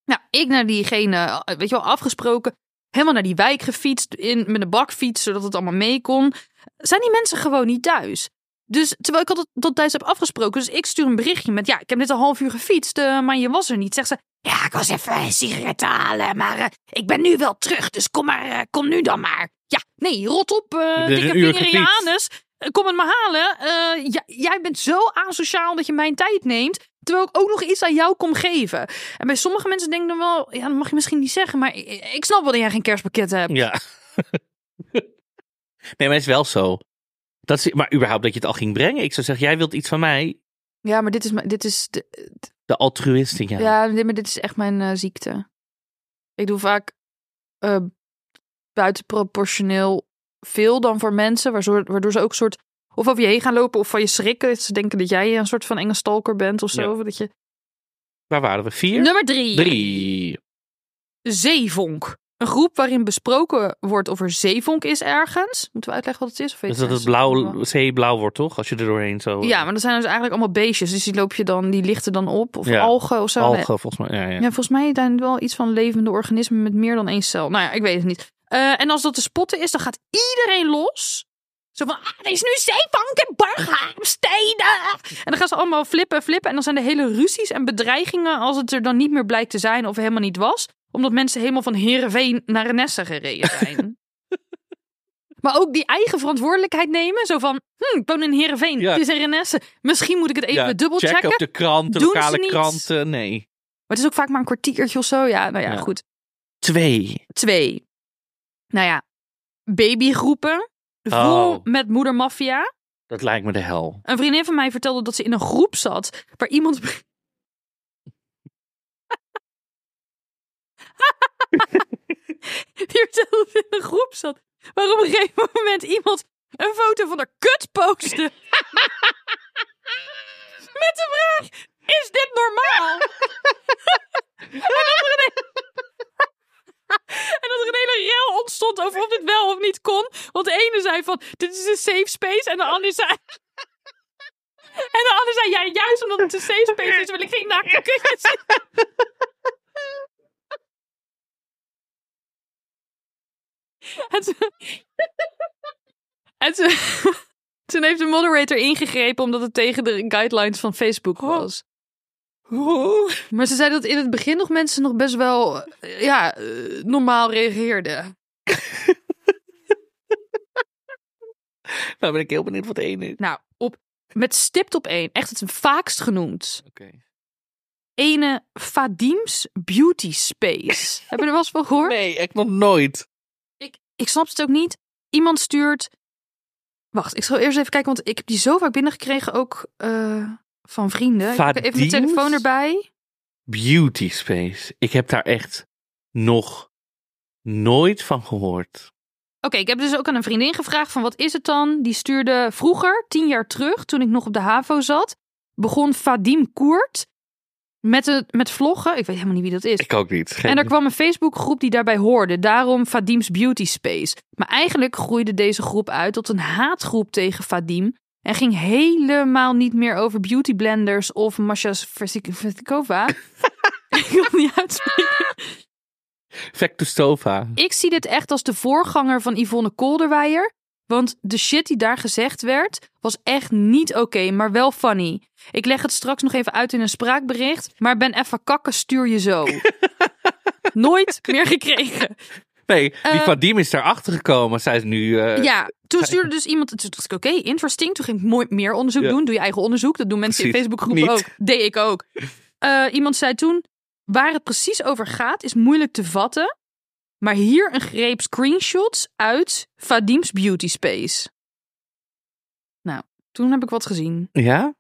C: Nou, ik naar diegene, eh, weet je wel, afgesproken. Helemaal naar die wijk gefietst, in, met een bakfiets, zodat het allemaal mee kon. Zijn die mensen gewoon niet thuis? Dus terwijl ik had het tot thuis heb afgesproken. Dus ik stuur een berichtje met, ja, ik heb net een half uur gefietst, eh, maar je was er niet. Zegt ze, ja, ik was even een sigaretten halen, maar eh, ik ben nu wel terug. Dus kom maar, eh, kom nu dan maar. Ja, nee, rot op, dikke vinger in je anus. Kom het maar halen. Ja, jij bent zo asociaal dat je mijn tijd neemt. Terwijl ik ook nog iets aan jou kom geven. En bij sommige mensen denk ik dan wel, ja, dat mag je misschien niet zeggen. Maar ik, ik snap wel dat jij geen kerstpakket hebt.
B: Ja. nee, maar het is wel zo. Dat is, maar überhaupt dat je het al ging brengen. Ik zou zeggen, jij wilt iets van mij.
C: Ja, maar dit is, dit is, de,
B: De altruïst in jou.
C: ja, dit, maar dit is echt mijn eh, ziekte. Ik doe vaak eh, buitenproportioneel veel dan voor mensen. Waardoor, waardoor ze ook een soort, of over je heen gaan lopen of van je schrikken. Dat ze denken dat jij een soort van enge stalker bent of zo.
B: Ja.
C: Dat je...
B: Waar waren we? Vier?
C: Nummer drie.
B: Drie.
C: Zeevonk. Een groep waarin besproken wordt of er zeevonk is ergens. Moeten we uitleggen wat het is? Of weet
B: Dus dat het blauw, zee blauw wordt, toch? Als je er doorheen zo...
C: Ja, maar dat zijn dus eigenlijk allemaal beestjes. Dus die loop je dan, die lichten dan op. Of
B: Ja.
C: algen of zo.
B: Algen, volgens mij. Ja, ja.
C: Ja, volgens mij zijn het wel iets van levende organismen met meer dan één cel. Nou ja, ik weet het niet. Eh, en als dat te spotten is, dan gaat iedereen los. Zo van, ah, er is nu zeebank in Barghaamsteden. En dan gaan ze allemaal flippen, flippen. En dan zijn er hele ruzies en bedreigingen als het er dan niet meer blijkt te zijn of helemaal niet was. Omdat mensen helemaal van Heerenveen naar Renesse gereden zijn. maar ook die eigen verantwoordelijkheid nemen. Zo van, hm, ik woon in Heerenveen,
B: Ja.
C: het is in Renesse. Misschien moet ik het even
B: Ja,
C: dubbelchecken.
B: checken op de krant, de
C: Doen ze
B: lokale kranten. Nee.
C: Maar het is ook vaak maar een kwartiertje of zo. Ja, nou ja,
B: Ja.
C: goed.
B: Twee.
C: Twee. Nou ja, babygroepen. Vol
B: Oh.
C: met moedermafia.
B: Dat lijkt me de hel.
C: Een vriendin van mij vertelde dat ze in een groep zat waar iemand. Die vertelde dat ze in een groep zat waar op een gegeven moment iemand een foto van haar kut postte. Met de vraag: Is dit normaal? en, dat er een hele... en dat er een hele rel ontstond over of dit wel of niet kon. Want de ene zei van: Dit is een safe space. En de ander zei. En de ander zei, ja, juist omdat het een safe space is, wil ik geen naakte kutjes zien. En toen, en toen, toen heeft de moderator ingegrepen omdat het tegen de guidelines van Facebook was. Maar ze zei dat in het begin nog mensen nog best wel eh, ja, eh, normaal reageerden.
B: Nou ben ik heel benieuwd wat één is.
C: Nou, op, met stipt op één, echt het vaakst genoemd.
B: Oké.
C: Ene Fadims Beauty Space. Heb je er wel eens van gehoord?
B: Nee, ik nog nooit.
C: Ik, snap het ook niet. Iemand stuurt. Wacht, ik zal eerst even kijken, want ik heb die zo vaak binnengekregen ook eh, van vrienden. Ik heb even mijn telefoon erbij.
B: Beauty Space. Ik heb daar echt nog nooit van gehoord.
C: Oké, ik heb dus ook aan een vriendin gevraagd van wat is het dan? Die stuurde vroeger, tien jaar terug, toen ik nog op de HAVO zat, begon Vadim Koert met, met vloggen. Ik weet helemaal niet wie dat is.
B: Ik ook niet. Geen-
C: En er kwam een Facebookgroep die daarbij hoorde. Daarom Vadim's Beauty Space. Maar eigenlijk groeide deze groep uit tot een haatgroep tegen Vadim. En ging helemaal niet meer over beauty blenders of Masha Versikova. ik wil het niet uitspreken.
B: Vectostova.
C: Ik zie dit echt als de voorganger van Yvonne Kolderweijer. Want de shit die daar gezegd werd, was echt niet oké, maar wel funny. Ik leg het straks nog even uit in een spraakbericht, maar ben even kakken, stuur je zo. Nooit meer gekregen.
B: Nee, die
C: Eh,
B: Vadim is daarachter gekomen. Zij is nu... eh,
C: Ja, toen stuurde dus iemand. Toen dacht ik, oké, interesting. Toen ging ik mooi meer onderzoek
B: Ja.
C: doen. Doe je eigen onderzoek. Dat doen mensen in. Facebookgroepen ook. Deed ik ook. Eh, iemand zei toen, waar het precies over gaat, is moeilijk te vatten. Maar hier een greep screenshots uit Vadim's Beauty Space. Nou, toen heb ik wat gezien.
B: Ja?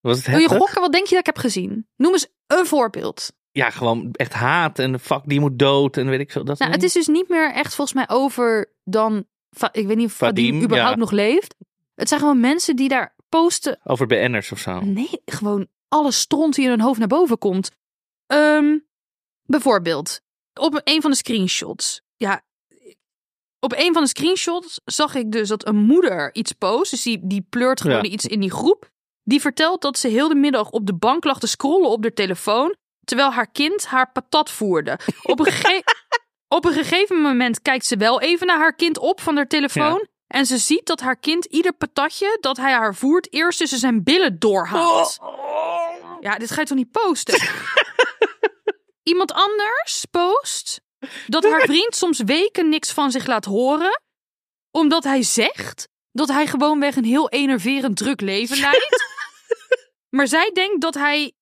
B: Was het
C: Wil je
B: heftig?
C: gokken? Wat denk je dat ik heb gezien? Noem eens een voorbeeld.
B: Ja, gewoon echt haat en fuck, die moet dood en weet ik veel. Dat
C: Nou,
B: soort
C: het is dus niet meer echt volgens mij over dan... Va- Ik weet niet of Vadim,
B: Vadim,
C: überhaupt
B: ja.
C: nog leeft. Het zijn gewoon mensen die daar posten
B: dingen. Over BN'ers of zo.
C: Nee, gewoon alle stront die in hun hoofd naar boven komt. Ehm, bijvoorbeeld, op een van de screenshots. Ja, op een van de screenshots zag ik dus dat een moeder iets post. Dus die, die pleurt gewoon
B: Ja.
C: iets in die groep. Die vertelt dat ze heel de middag op de bank lag te scrollen op haar telefoon. Terwijl haar kind haar patat voerde. Op een, gege- op een gegeven moment kijkt ze wel even naar haar kind op van haar telefoon. En ze ziet dat haar kind ieder patatje dat hij haar voert eerst tussen zijn billen doorhaalt. Ja, dit ga je toch niet posten? Iemand anders post dat haar vriend soms weken niks van zich laat horen. Omdat hij zegt dat hij gewoonweg een heel enerverend druk leven leidt. Maar zij denkt dat hij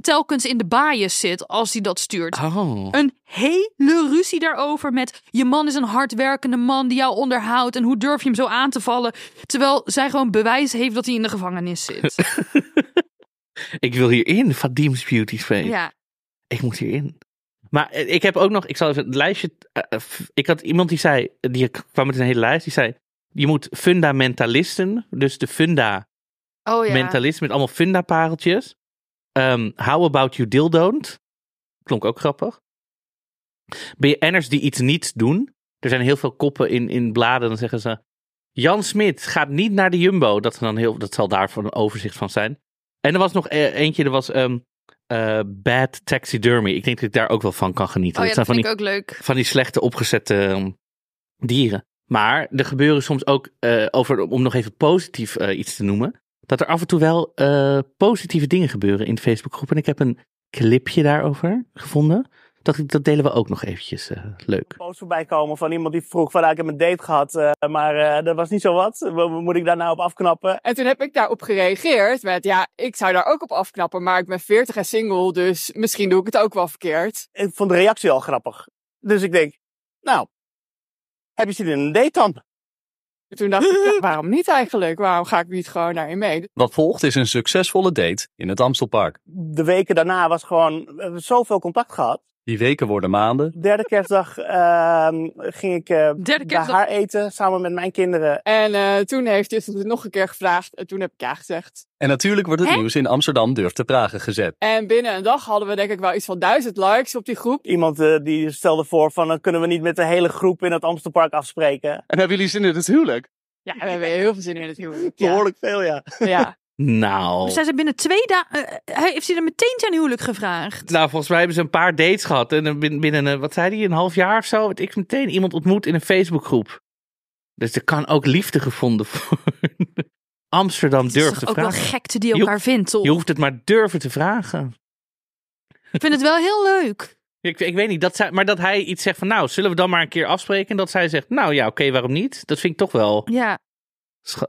C: telkens in de bias zit als hij dat stuurt.
B: Oh.
C: Een hele ruzie daarover met je man is een hardwerkende man die jou onderhoudt en hoe durf je hem zo aan te vallen terwijl zij gewoon bewijs heeft dat hij in de gevangenis zit.
B: Ik wil hierin, Vadim's Beauty Space.
C: ja,
B: Ik moet hierin. Maar eh, ik heb ook nog, ik zal even het lijstje. eh, eh, ik had iemand die zei, die kwam met een hele lijst, die zei: Je moet fundamentalisten, dus de fundamentalist
C: oh ja.
B: met allemaal funda-pareltjes. Ehm, how about you dildo't? Klonk ook grappig. BN'ers die iets niet doen. Er zijn heel veel koppen in, in bladen, dan zeggen ze. Jan Smit gaat niet naar de Jumbo. Dat, dan heel, dat zal daarvoor een overzicht van zijn. En er was nog eentje, er was ehm, eh, Bad Taxidermy. Ik denk dat ik daar ook wel van kan genieten.
C: Oh ja, dat vind
B: van
C: ik
B: die,
C: ook leuk.
B: van die slechte opgezette ehm, dieren. Maar er gebeuren soms ook, eh, over, om nog even positief eh, iets te noemen, dat er af en toe wel positieve dingen gebeuren in de Facebookgroep. En ik heb een clipje daarover gevonden. Dacht ik, dat delen we ook nog eventjes. eh, leuk.
D: post voorbij komen van iemand die vroeg van, nou, ik heb een date gehad, eh, maar eh, dat was niet zo wat. Wa- wa- Moet ik daar nou op afknappen?
E: En toen heb ik daarop gereageerd met, ja, ik zou daar ook op afknappen, maar ik ben 40 en single, dus misschien doe ik het ook wel verkeerd.
D: Ik vond de reactie al grappig. Dus ik denk, nou, heb je zin in een date dan?
E: En toen dacht ik, ja, waarom niet eigenlijk? Waarom ga ik niet gewoon daarin mee?
F: Wat volgt is een succesvolle date in het Amstelpark.
D: De weken daarna was gewoon, we hebben zoveel contact gehad.
F: Die weken worden maanden.
D: Derde kerstdag ehm, ging ik eh,
C: Derde
D: bij
C: kerstdag.
D: haar eten, samen met mijn kinderen.
E: En eh, toen heeft Justin het nog een keer gevraagd en toen heb ik ja gezegd.
F: En natuurlijk wordt het
C: Hè?
F: nieuws in Amsterdam durft te pragen gezet.
E: En binnen een dag hadden we denk ik wel iets van duizend likes op die groep.
D: Iemand eh, die stelde voor van, dan kunnen we niet met de hele groep in het Amstelpark afspreken.
F: En hebben jullie zin in het huwelijk?
E: Ja, we hebben heel veel zin in het huwelijk. Ja.
D: Behoorlijk veel, ja.
E: ja.
B: Nou.
C: Dus zijn ze binnen twee dagen... eh, hij heeft hij er meteen ten huwelijk gevraagd?
B: Nou, volgens mij hebben ze een paar dates gehad. En dan bin- binnen, een, wat zei hij, een half jaar of zo, werd ik meteen iemand ontmoet in een Facebookgroep. Dus er kan ook liefde gevonden worden. Amsterdam
C: Het is
B: durft
C: toch
B: te
C: ook wel
B: vragen.
C: gekte die
B: Je
C: elkaar vindt, toch?
B: Je hoeft het maar durven te vragen.
C: Ik vind het wel heel leuk.
B: Ik, ik weet niet, dat zij, maar dat hij iets zegt van, nou, zullen we dan maar een keer afspreken? En dat zij zegt, nou ja, oké, waarom niet? Dat vind ik toch wel
C: Ja,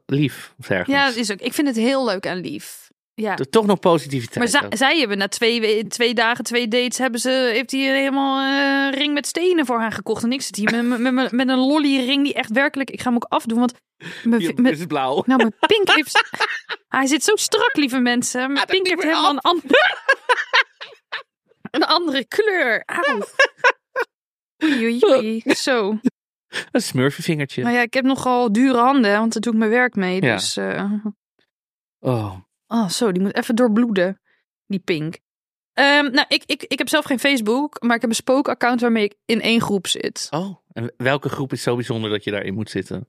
B: lief. Of ergens.
C: ja dat is ook. Ik vind het heel leuk en lief. Ja.
B: Toch nog positiviteit.
C: Maar zij hebben na twee, we- twee dagen, twee dates, hebben ze, heeft hij helemaal een ring met stenen voor haar gekocht. En ik zit hier met, met, met, met een lolly ring die echt werkelijk, ik ga hem ook afdoen, want mijn,
B: is het blauw.
C: nou, mijn pink heeft, hij zit zo strak, lieve mensen. Mijn pink heeft helemaal een andere, een andere kleur. Auw. Oei, oei, oei. Zo.
B: Een smurfenvingertje.
C: Nou ja, ik heb nogal dure handen, want daar doe ik mijn werk mee.
B: Ja.
C: Dus, eh,
B: Oh.
C: Oh, zo, die moet even doorbloeden. Die pink. Ehm, nou, ik, ik, ik heb zelf geen Facebook, maar ik heb een spookaccount waarmee ik in één groep zit.
B: oh, en welke groep is zo bijzonder dat je daarin moet zitten?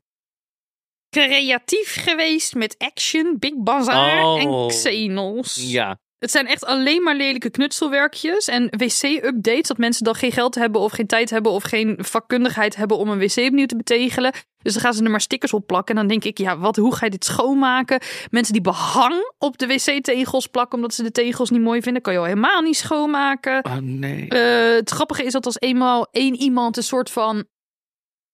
C: Creatief geweest met Action, Big Bazaar
B: Oh.
C: en Xenos.
B: Ja,
C: Het zijn echt alleen maar lelijke knutselwerkjes en wc-updates. Dat mensen dan geen geld hebben of geen tijd hebben of geen vakkundigheid hebben om een wc opnieuw te betegelen. Dus dan gaan ze er maar stickers op plakken. En dan denk ik, ja, wat, hoe ga je dit schoonmaken? Mensen die behang op de wc-tegels plakken omdat ze de tegels niet mooi vinden, kan je al helemaal niet schoonmaken.
B: oh nee.
C: Eh, het grappige is dat als eenmaal één iemand een soort van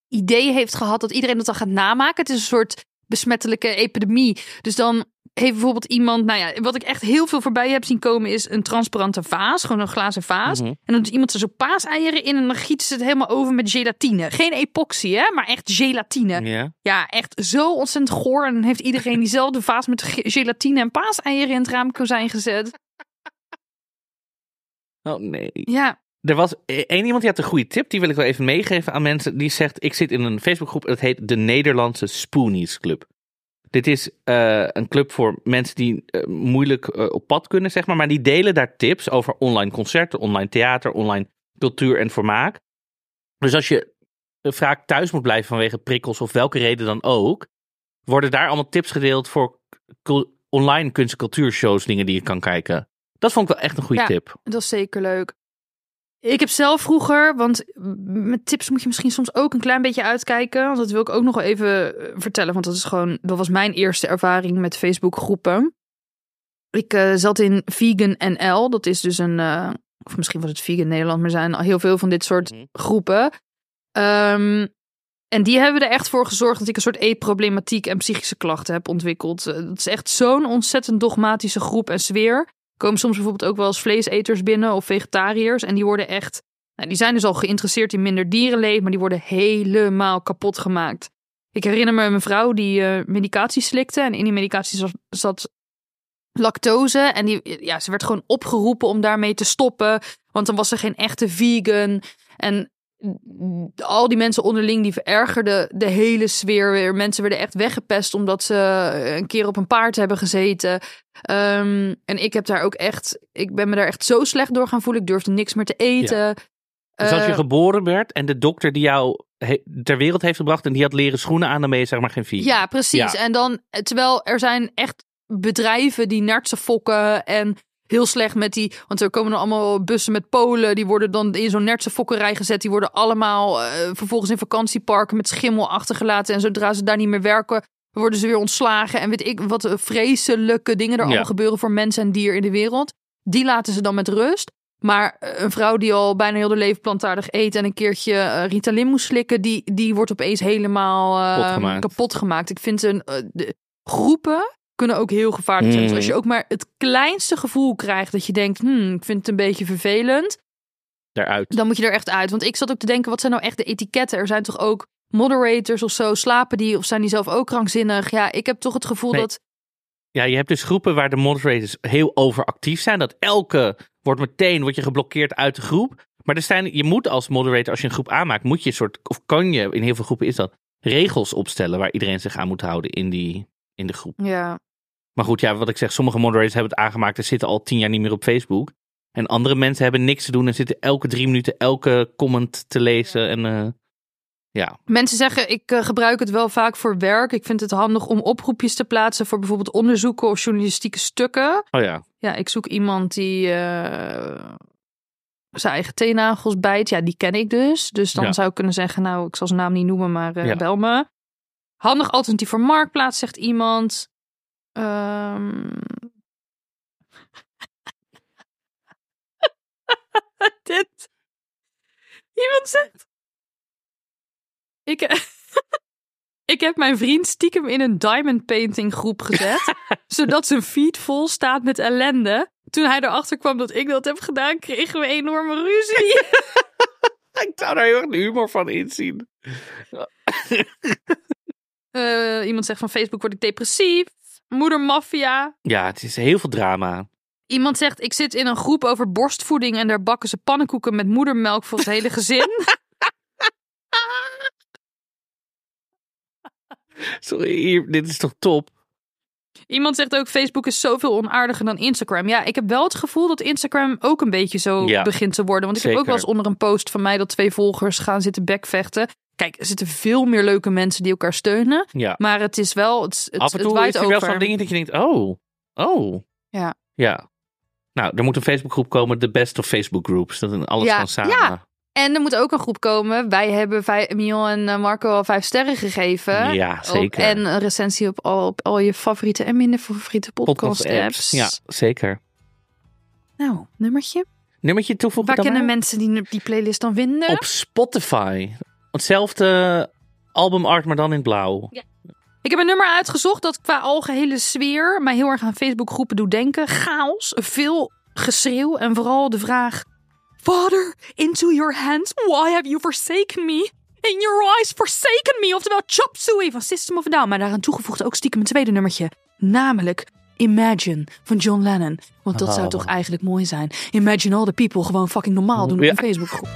C: idee heeft gehad dat iedereen dat dan gaat namaken. Het is een soort besmettelijke epidemie. Dus dan heeft bijvoorbeeld iemand, nou ja, wat ik echt heel veel voorbij heb zien komen is een transparante vaas, gewoon een glazen vaas.
B: Mhm.
C: En dan doet iemand er zo paaseieren in en dan gieten ze het helemaal over met gelatine. Geen epoxy, hè, maar echt gelatine.
B: Ja.
C: Ja, echt zo ontzettend goor. En dan heeft iedereen diezelfde vaas met ge- gelatine en paaseieren in het raamkozijn gezet.
B: Oh nee.
C: Ja,
B: Er was e- één iemand die had een goede tip. Die wil ik wel even meegeven aan mensen. Die zegt: Ik zit in een Facebookgroep. Dat heet de Nederlandse Spoonies Club. Dit is eh, een club voor mensen die eh, moeilijk eh, op pad kunnen, zeg maar. Maar die delen daar tips over online concerten, online theater, online cultuur en vermaak. Dus als je vaak thuis moet blijven vanwege prikkels of welke reden dan ook, worden daar allemaal tips gedeeld voor online kunst- en cultuurshows, dingen die je kan kijken. Dat vond ik wel echt een goede
C: Ja.
B: tip.
C: Dat is zeker leuk. Ik heb zelf vroeger, want met tips moet je misschien soms ook een klein beetje uitkijken. Want dat wil ik ook nog even eh, vertellen. Want dat is gewoon, dat was mijn eerste ervaring met Facebook groepen. Ik eh, zat in Vegan NL. Dat is dus een, eh, of misschien was het Vegan Nederland, maar er zijn al heel veel van dit soort
B: Mhm.
C: groepen. Ehm, en die hebben er echt voor gezorgd dat ik een soort eetproblematiek en psychische klachten heb ontwikkeld. Dat is echt zo'n ontzettend dogmatische groep en sfeer komen soms bijvoorbeeld ook wel eens vleeseters binnen of vegetariërs. En die worden echt, nou, die zijn dus al geïnteresseerd in minder dierenleed, maar die worden helemaal kapot gemaakt. Ik herinner me een mevrouw die eh, medicatie slikte en in die medicatie zat, zat lactose. En die, ja, ze werd gewoon opgeroepen om daarmee te stoppen, want dan was ze geen echte vegan. En al die mensen onderling die verergerden de hele sfeer weer. Mensen werden echt weggepest omdat ze een keer op een paard hebben gezeten. Ehm, en ik heb daar ook echt, ik ben me daar echt zo slecht door gaan voelen. Ik durfde niks meer te eten.
B: Dus als je
C: Eh,
B: geboren werd en de dokter die jou ter wereld heeft gebracht en die had leren schoenen aan, dan ben je zeg maar geen vegan.
C: Ja, precies.
B: Ja.
C: En dan, terwijl er zijn echt bedrijven die nertsen fokken en heel slecht met die, want er komen dan allemaal bussen met Polen, die worden dan in zo'n nertsenfokkerij gezet, die worden allemaal eh, vervolgens in vakantieparken met schimmel achtergelaten en zodra ze daar niet meer werken, worden ze weer ontslagen en weet ik wat eh, vreselijke dingen er
B: Ja.
C: allemaal gebeuren voor mens en dier in de wereld. Die laten ze dan met rust. Maar eh, een vrouw die al bijna heel haar leven plantaardig eet en een keertje Ritalin moest slikken, die, die wordt opeens helemaal eh,
B: Kapot gemaakt.
C: kapot gemaakt. Ik vind een, de, groepen kunnen ook heel gevaarlijk zijn.
B: Mm.
C: Dus als je ook maar het kleinste gevoel krijgt dat je denkt, hmm, ik vind het een beetje vervelend,
B: Daaruit.
C: dan moet je er echt uit. Want ik zat ook te denken, wat zijn nou echt de etiketten? Er zijn toch ook moderators of zo, slapen die of zijn die zelf ook krankzinnig? Ja, ik heb toch het gevoel
B: Nee.
C: dat
B: Ja, je hebt dus groepen waar de moderators heel overactief zijn. Dat elke wordt meteen wordt je geblokkeerd uit de groep. Maar er zijn, je moet als moderator, als je een groep aanmaakt, moet je een soort, of kan je, in heel veel groepen is dat, regels opstellen waar iedereen zich aan moet houden in, die, in de groep.
C: ja,
B: Maar goed, ja, wat ik zeg, sommige moderators hebben het aangemaakt en zitten al tien jaar niet meer op Facebook. En andere mensen hebben niks te doen en zitten elke drie minuten elke comment te lezen. En eh, ja,
C: Mensen zeggen, ik eh, gebruik het wel vaak voor werk. Ik vind het handig om oproepjes te plaatsen voor bijvoorbeeld onderzoeken of journalistieke stukken.
B: oh ja.
C: Ja, ik zoek iemand die eh, zijn eigen teennagels bijt. Ja, die ken ik dus. Dus dan
B: Ja.
C: zou ik kunnen zeggen, nou, ik zal zijn naam niet noemen, maar
B: Ja.
C: bel me. Handig alternatief voor marktplaats, zegt iemand. Ehm. Dit. Iemand zegt. Ik, ik heb mijn vriend stiekem in een diamond painting groep gezet. zodat zijn feed vol staat met ellende. Toen hij erachter kwam dat ik dat heb gedaan, kregen we enorme ruzie.
B: Ik zou daar heel erg de humor van inzien.
C: Eh, iemand zegt van Facebook word ik depressief. Moeder maffia.
B: Ja, het is heel veel drama.
C: Iemand zegt ik zit in een groep over borstvoeding en daar bakken ze pannenkoeken met moedermelk voor het hele gezin.
B: Sorry, hier, dit is toch top?
C: Iemand zegt ook Facebook is zoveel onaardiger dan Instagram. Ja, ik heb wel het gevoel dat Instagram ook een beetje zo
B: Ja,
C: begint te worden. Want ik heb ook wel eens onder een post van mij dat twee volgers gaan zitten bekvechten. Kijk, er zitten veel meer leuke mensen die elkaar steunen.
B: Ja.
C: Maar het is wel, het, het,
B: Af en
C: het
B: toe
C: waait
B: is er wel zo'n ding dat je denkt, oh, oh.
C: Ja.
B: Ja. Nou, er moet een Facebookgroep komen, de best of Facebook groups. Dat is alles
C: Ja,
B: van samen.
C: ja. En er moet ook een groep komen. Wij hebben vijf, Mion en eh, Marco al vijf sterren gegeven.
B: Ja,
C: Op-
B: zeker.
C: en een recensie op al, op al je favoriete en minder favoriete podcast, apps.
B: Ja, zeker.
C: Nou, nummertje.
B: Nummertje toevoegen
C: Waar
B: dan
C: kunnen
B: maar?
C: mensen die, die playlist dan vinden?
B: Op Spotify. Hetzelfde albumart, maar dan in blauw.
C: Ik heb een nummer uitgezocht dat qua algehele sfeer mij heel erg aan Facebook groepen doet denken. Chaos, veel geschreeuw en vooral de vraag... Father, into your hands, why have you forsaken me? In your eyes forsaken me, oftewel Chop Suey van System of a Down. Maar daaraan toegevoegd ook stiekem een tweede nummertje. Namelijk Imagine van John Lennon. Want dat zou
B: Oh.
C: toch eigenlijk mooi zijn. Imagine all the people gewoon fucking normaal doen op
B: Ja.
C: een Facebookgroep.